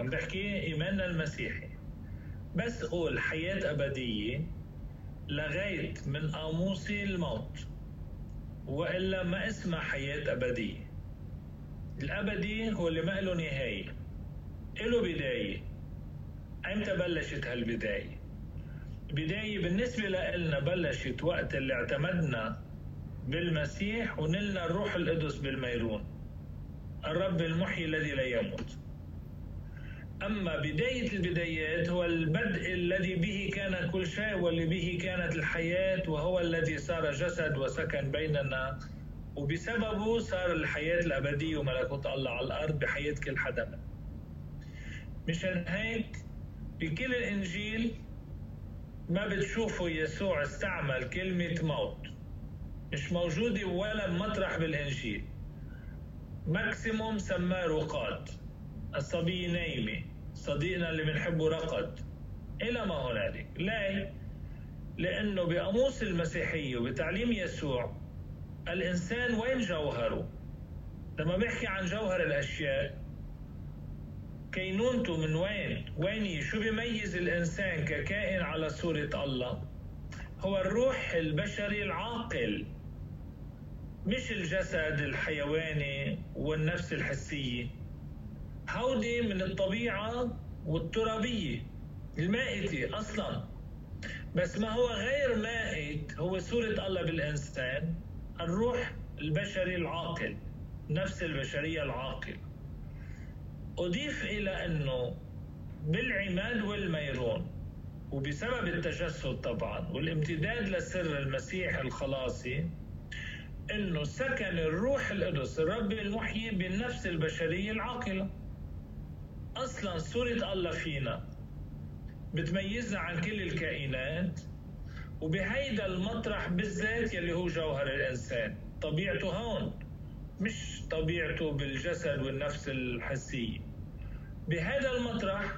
عم بحكي إيماننا المسيحي. بس قول حياة أبدية لغاية من قاموسي الموت وإلا ما اسمها حياة أبدية. الأبدي هو اللي ما له نهاية. له بداية. أمتى بلشت هالبداية؟ بداية بالنسبة لنا بلشت وقت اللي اعتمدنا بالمسيح ونلنا الروح القدس بالميرون. الرب المحيي الذي لا يموت. أما بداية البدايات هو البدء الذي به كان كل شيء واللي به كانت الحياة وهو الذي صار جسد وسكن بيننا. وبسببه صار الحياة الأبدية وملكوت الله على الأرض بحياة كل حدا. مشان هيك بكل الإنجيل ما بتشوفوا يسوع استعمل كلمة موت. مش موجودة ولا مطرح بالإنجيل. ماكسيموم سماه رقاد. الصبية نايمة. صديقنا اللي بنحبه رقد إلى ما هنالك. لا لأنه بقاموس المسيحية وبتعليم يسوع الإنسان وين جوهره؟ لما بيحكي عن جوهر الأشياء كينونته من وين؟ وين شو بيميز الإنسان ككائن على صورة الله؟ هو الروح البشري العاقل مش الجسد الحيواني والنفس الحسية. هودي من الطبيعة والترابية المائتة أصلا. بس ما هو غير مائت هو صورة الله بالإنسان الروح البشري العاقل نفس البشرية العاقل. أضيف إلى أنه بالعماد والميرون وبسبب التجسد طبعا والامتداد لسر المسيح الخلاصي إنه سكن الروح القدس الرب المحيي بالنفس البشرية العاقلة. أصلا صوره الله فينا. بتميزنا عن كل الكائنات وبهيدا المطرح بالذات يلي هو جوهر الإنسان. طبيعته هون مش طبيعته بالجسد والنفس الحسيه بهذا المطرح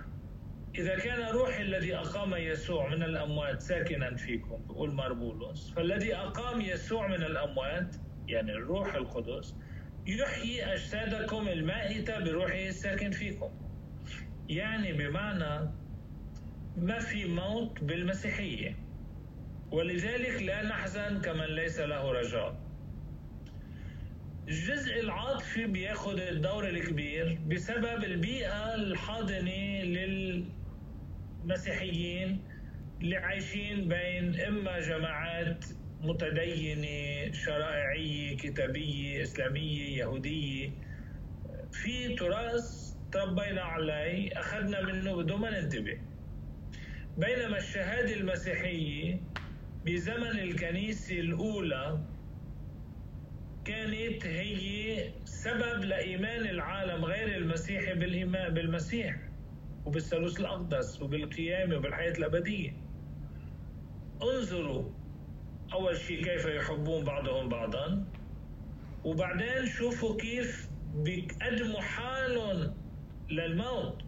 إذا كان روح الذي أقام يسوع من الأموات ساكنا فيكم بقول ماربولوس فالذي أقام يسوع من الأموات يعني الروح القدس يحيي أجسادكم المائتة بروحه الساكن فيكم. يعني بمعنى ما في موت بالمسيحية. ولذلك لا نحزن كمن ليس له رجاء. الجزء العاطفي بياخد الدور الكبير بسبب البيئة الحاضنة للمسيحيين اللي عايشين بين إما جماعات متدينة شرائعية كتابية إسلامية يهودية. في تراث تربينا عليه أخذنا منه بدون ما ننتبه. بينما الشهادة المسيحية بزمن الكنيسة الأولى كانت هي سبب لإيمان العالم غير المسيحي بالإيمان بالمسيح وبالثالوث الأقدس وبالقيامة وبالحياة الأبدية. انظروا أول شيء كيف يحبون بعضهم بعضا وبعدين شوفوا كيف بيقدموا حالهم للموت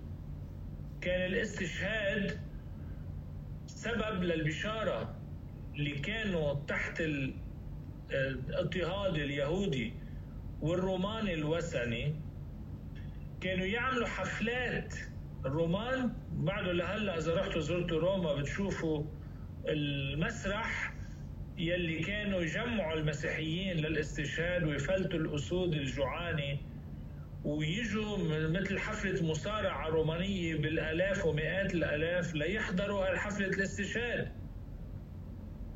كان الاستشهاد سبب للبشارة اللي كانوا تحت الاضطهاد اليهودي والروماني الوثني. كانوا يعملوا حفلات الرومان. بعده لهلا إذا رحتوا زرتوا روما بتشوفوا المسرح يلي كانوا يجمعوا المسيحيين للاستشهاد ويفلتوا الأسود الجوعانه ويجوا مثل حفلة مصارعة رومانية بالآلاف ومئات الآلاف ليحضروا هالحفلة الاستشهاد.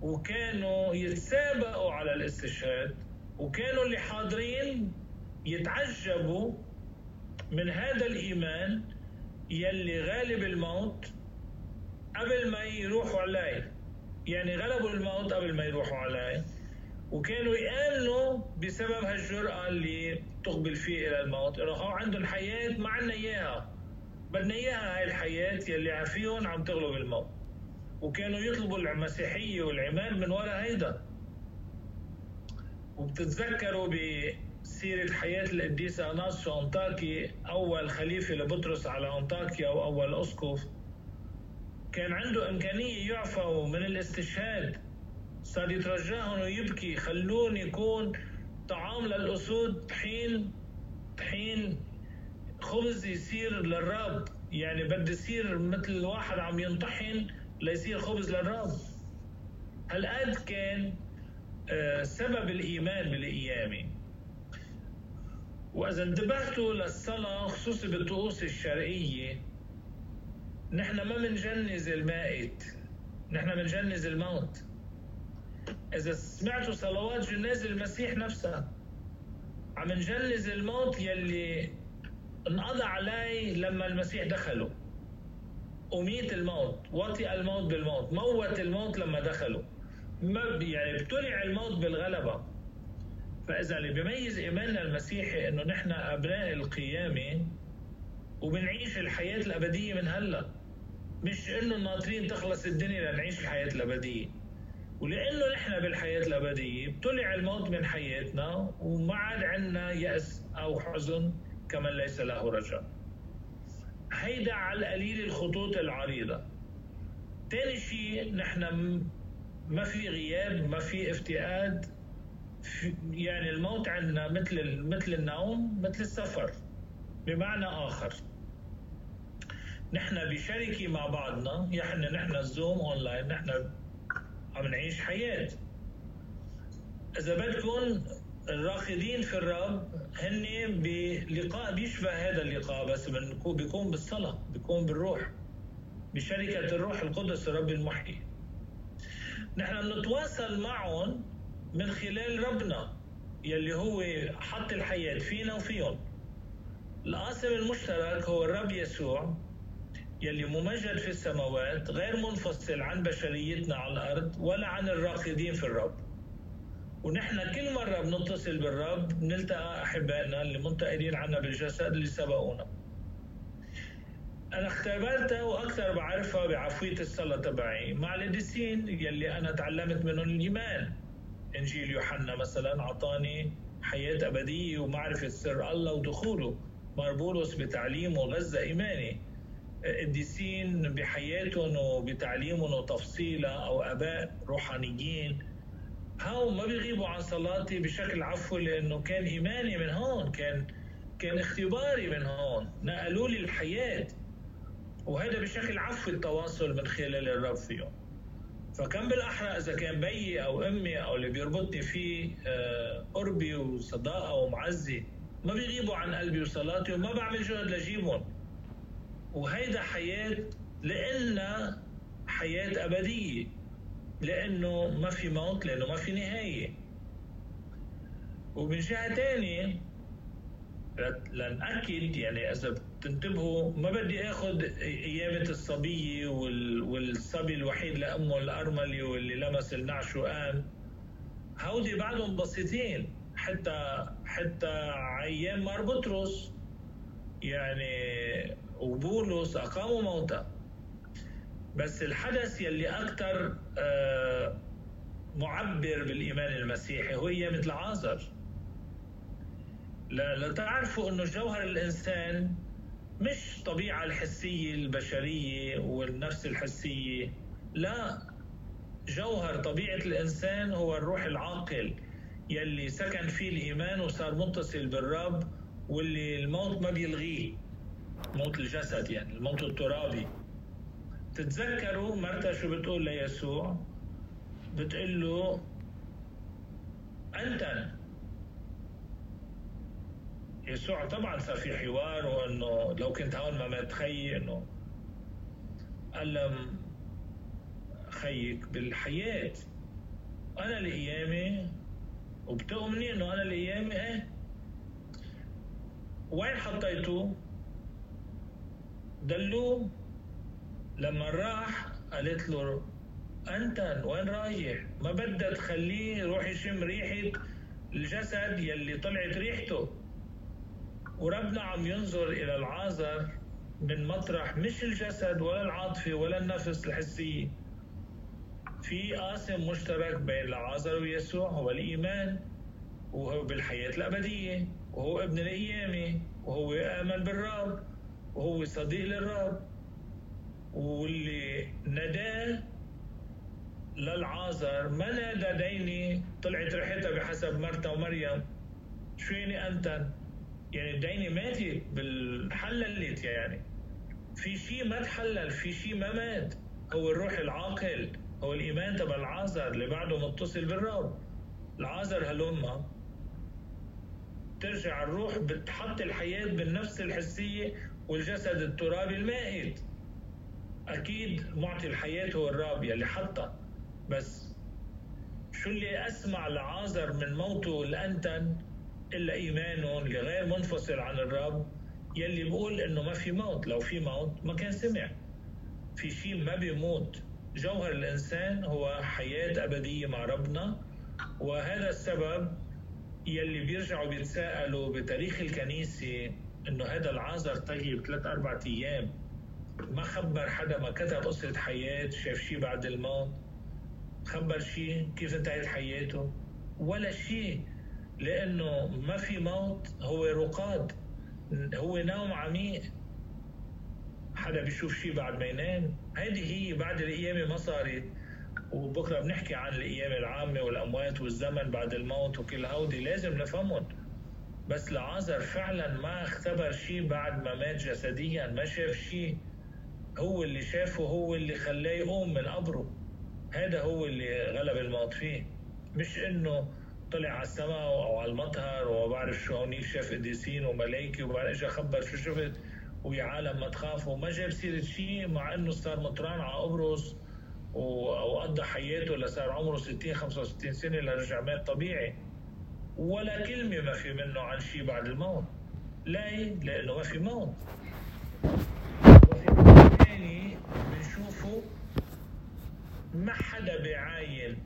وكانوا يتسابقوا على الاستشهاد وكانوا اللي حاضرين يتعجبوا من هذا الإيمان يلي غالب الموت قبل ما يروحوا عليه يعني غلبوا الموت قبل ما يروحوا عليه وكانوا يآمنوا بسبب هالجرأة اللي تقبل فيه إلى الموت. إنه عندهم حياة ما عنا إياها. بدنا إياها هاي الحياة يلي عفيهم عم تغلب الموت. وكانوا يطلبوا المسيحية والعماد من وراء هيدا. وبتتذكروا بسيرة حياة القديس أناس أنطاكي أول خليفة لبطرس على أنطاكيا وأول أسقف. كان عنده إمكانية يعفوا من الاستشهاد. صار يترجاهم ويبكي خلوني يكون طعام للأسود طحين طحين خبز يصير للرب يعني بدي يصير مثل واحد عم ينطحن ليصير خبز للرب هالقد كان آه، سبب الإيمان بالقيامة وإذا انتبهتوا للصلاة خصوصي بالطقوس الشرقية نحن ما منجنز المائت. نحن منجنز الموت. إذا سمعتوا صلوات جناز المسيح نفسها عم نجنز الموت يلي انقضى علي لما المسيح دخلوا أميت الموت وطئ الموت بالموت موت الموت لما دخلوا ما يعني ابتلع الموت بالغلبة. فإذا اللي بيميز إيماننا المسيحي إنه نحن أبناء القيامة وبنعيش الحياة الأبدية من هلأ. مش إنه ناطرين تخلص الدنيا لنعيش الحياة الأبدية. ولأنه نحن بالحياة الأبدية ابتلع الموت من حياتنا وما عاد عندنا يأس أو حزن كمن ليس له رجاء. هيدا على القليل الخطوط العريضة. تاني شيء نحن ما في غياب ما في افتقاد. يعني الموت عندنا مثل مثل النوم مثل السفر. بمعنى آخر نحن بشركة مع بعضنا يعني نحن الزوم أونلاين نحن عم نعيش حياة. إذا بدكم الراقدين في الرب هن بلقاء بيشبه هذا اللقاء بس بيكون بالصلاة بيكون بالروح بشركة الروح القدس الرب المحيي. نحن نتواصل معهم من خلال ربنا يلي هو حط الحياة فينا وفيهم. القاسم المشترك هو الرب يسوع. يلي ممجد في السماوات غير منفصل عن بشريتنا على الأرض ولا عن الراقدين في الرب. ونحن كل مرة بنتصل بالرب بنلتقى أحبائنا اللي منتقلين عنا بالجسد اللي سبقونا. أنا اختبرتها وأكثر بعرفها بعفوية الصلاة تبعي مع القديسين يلي أنا تعلمت منهم الإيمان. إنجيل يوحنا مثلا أعطاني حياة أبدية ومعرفة سر الله ودخوله. ماربولوس بتعليمه غذى إيماني. قديسين بحياتهم وبتعليمهم وتفصيلها أو آباء روحانيين. هاو ما بيغيبوا عن صلاتي بشكل عفوي لأنه كان إيماني من هون كان كان اختباري من هون نقلوا لي الحياة. وهذا بشكل عفوي التواصل من خلال الرب فيهم. فكان بالأحرى إذا كان بيي أو أمي أو اللي بيربطني فيه آه، قربي وصداقة ومعزة ما بيغيبوا عن قلبي وصلاتي وما بعمل جهد لجيبهم. وهيدا حياة لإلنا حياة أبدية لأنه ما في موت لأنه ما في نهاية. ومن جهة تانية لنأكد يعني إذا بتنتبهوا ما بدي آخذ قيامة الصبية والصبي الوحيد لأمه الأرملة واللي لمس النعش وقام هودي بعدهم بسيطين حتى حتى أيام مار بطرس يعني وبولس أقاموا موتى بس الحدث يلي أكثر آه، معبر بالإيمان المسيحي هو قيامة العازر. لتعرفوا أنه جوهر الإنسان مش طبيعة الحسية البشرية والنفس الحسية. لا جوهر طبيعة الإنسان هو الروح العاقل يلي سكن فيه الإيمان وصار متصل بالرب واللي الموت ما بيلغيه. موت الجسد يعني الموت الترابي. تتذكروا مرتا شو بتقول ليسوع؟ بتقول له أنت. يسوع طبعا صار في حوار وإنه لو كنت هون ما مات خيي انه ألم خيك بالحياة. أنا القيامة. وبتؤمني إنه أنا القيامة إيه؟ وين حطيته؟ دلوه لما راح قالت له أنت وين رايح؟ ما بدها تخليه يروح يشم ريحة الجسد يلي طلعت ريحته. وربنا عم ينظر إلى العازر من مطرح مش الجسد ولا العاطفة ولا النفس الحسية. في قاسم مشترك بين العازر ويسوع هو الإيمان وهو بالحياة الأبدية وهو ابن القيامة وهو آمن بالرب. وهو صديق للرب واللي نداه للعازر ما نادى ديني طلعت ريحتها بحسب مرتا ومريم. شويني أنت؟ يعني الدينة ماتت بالحللت يعني. في شيء ما تحلل في شيء ما مات. هو الروح العاقل هو الإيمان تبع العازر اللي بعده متصل بالرب. العازر هلما ترجع الروح بتحط الحياة بالنفس الحسية والجسد الترابي المائت. أكيد معطي الحياة هو الرب يلي حطها بس شو اللي أسمع لعازر من موته الأنتن إلا إيمانه اللي غير منفصل عن الرب يلي بقول إنه ما في موت. لو في موت ما كان سمع. في شيء ما بيموت. جوهر الإنسان هو حياة أبدية مع ربنا. وهذا السبب يلي بيرجعوا بيتساءلوا بتاريخ الكنيسة إنه هذا العازر طيب ثلاث أربع أيام. ما خبر حدا ما كتب قصة حياة شاف شيء بعد الموت؟ خبر شيء كيف انتهت حياته؟ ولا شيء لأنه ما في موت هو رقاد. هو نوم عميق. حدا بيشوف شيء بعد ما ينام. هذه هي بعد القيامة ما صارت. وبكرة بنحكي عن القيامة العامة والأموات والزمن بعد الموت وكل هودي. لازم نفهمهم. بس لعازر فعلا ما اختبر شيء بعد ما مات جسديا ما شاف شيء. هو اللي شافه هو اللي خلاه يقوم من قبره. هذا هو اللي غلب الموت فيه. مش إنه طلع على السماء أو على المطهر وما بعرف شو هونيك شاف قديسين وملائكه وبعدين اجى خبر شو شفت ويا عالم ما تخافوا. ما جاب سيرة شيء مع إنه صار مطران على قبرص وقضى حياته لصار عمره 60 65 سنة لرجع مات طبيعي. ولا كلمة ما في منه عن شيء بعد الموت ليه؟ لأنه ما في موت وفي ثاني بنشوفه ما حدا بيعاين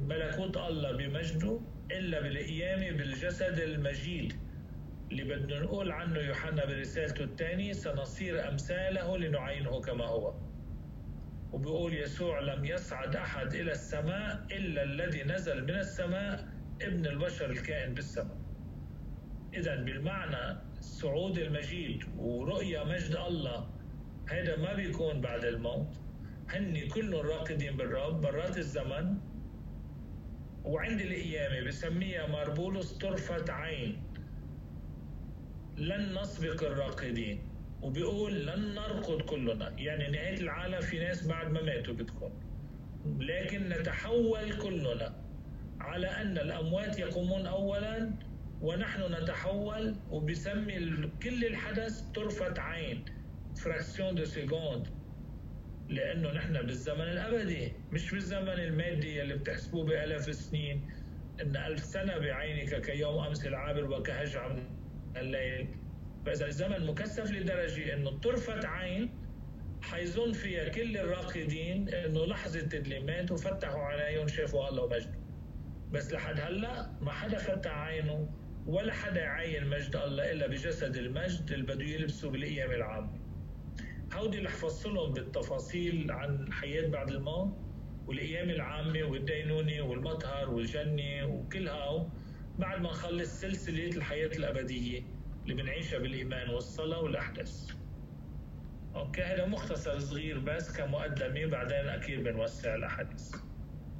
ملكوت الله بمجده إلا بالقيامه بالجسد المجيد اللي بدنا نقول عنه يوحنا برسالته الثانية سنصير أمثاله لنعينه كما هو وبيقول يسوع لم يصعد أحد إلى السماء إلا الذي نزل من السماء ابن البشر الكائن بالسماء. إذا بالمعنى الصعود المجيد ورؤية مجد الله هذا ما بيكون بعد الموت. هن كلهم راقدين بالرب برات الزمن وعند القيامة بسميها ماربولوس طرفة عين. لن نسبق الراقدين وبيقول لن نرقد كلنا. يعني نهاية العالم في ناس بعد ما ماتوا بتكون. لكن نتحول كلنا. على أن الأموات يقومون أولا ونحن نتحول وبسمي كل الحدث طرفة عين fraction de seconde لأنه نحن بالزمن الأبدي مش بالزمن المادي اللي بتحسبوه بألاف السنين. إن ألف سنة بعينك كيوم أمس العابر وكهجعة من الليل. فإذا الزمن مكثف لدرجة إنه طرفة عين حيظن فيها كل الراقدين إنه لحظة تدليمات وفتحوا عينيهم شافوا الله ومجده. بس لحد هلا ما حدا فتح عينه ولا حدا يعين مجد الله إلا بجسد المجد اللي بده يلبسه بالأيام العامة. هودي اللي حفصلهم بالتفاصيل عن الحياة بعد الموت والأيام العامة والدينونة والمطهر والجنة وكل هاو بعد ما نخلص سلسلة الحياة الأبدية اللي بنعيشها بالإيمان والصلاة والأحداث. أوكي هذا مختصر صغير بس كمقدمة بعدين أكيد بنوسع الأحاديث.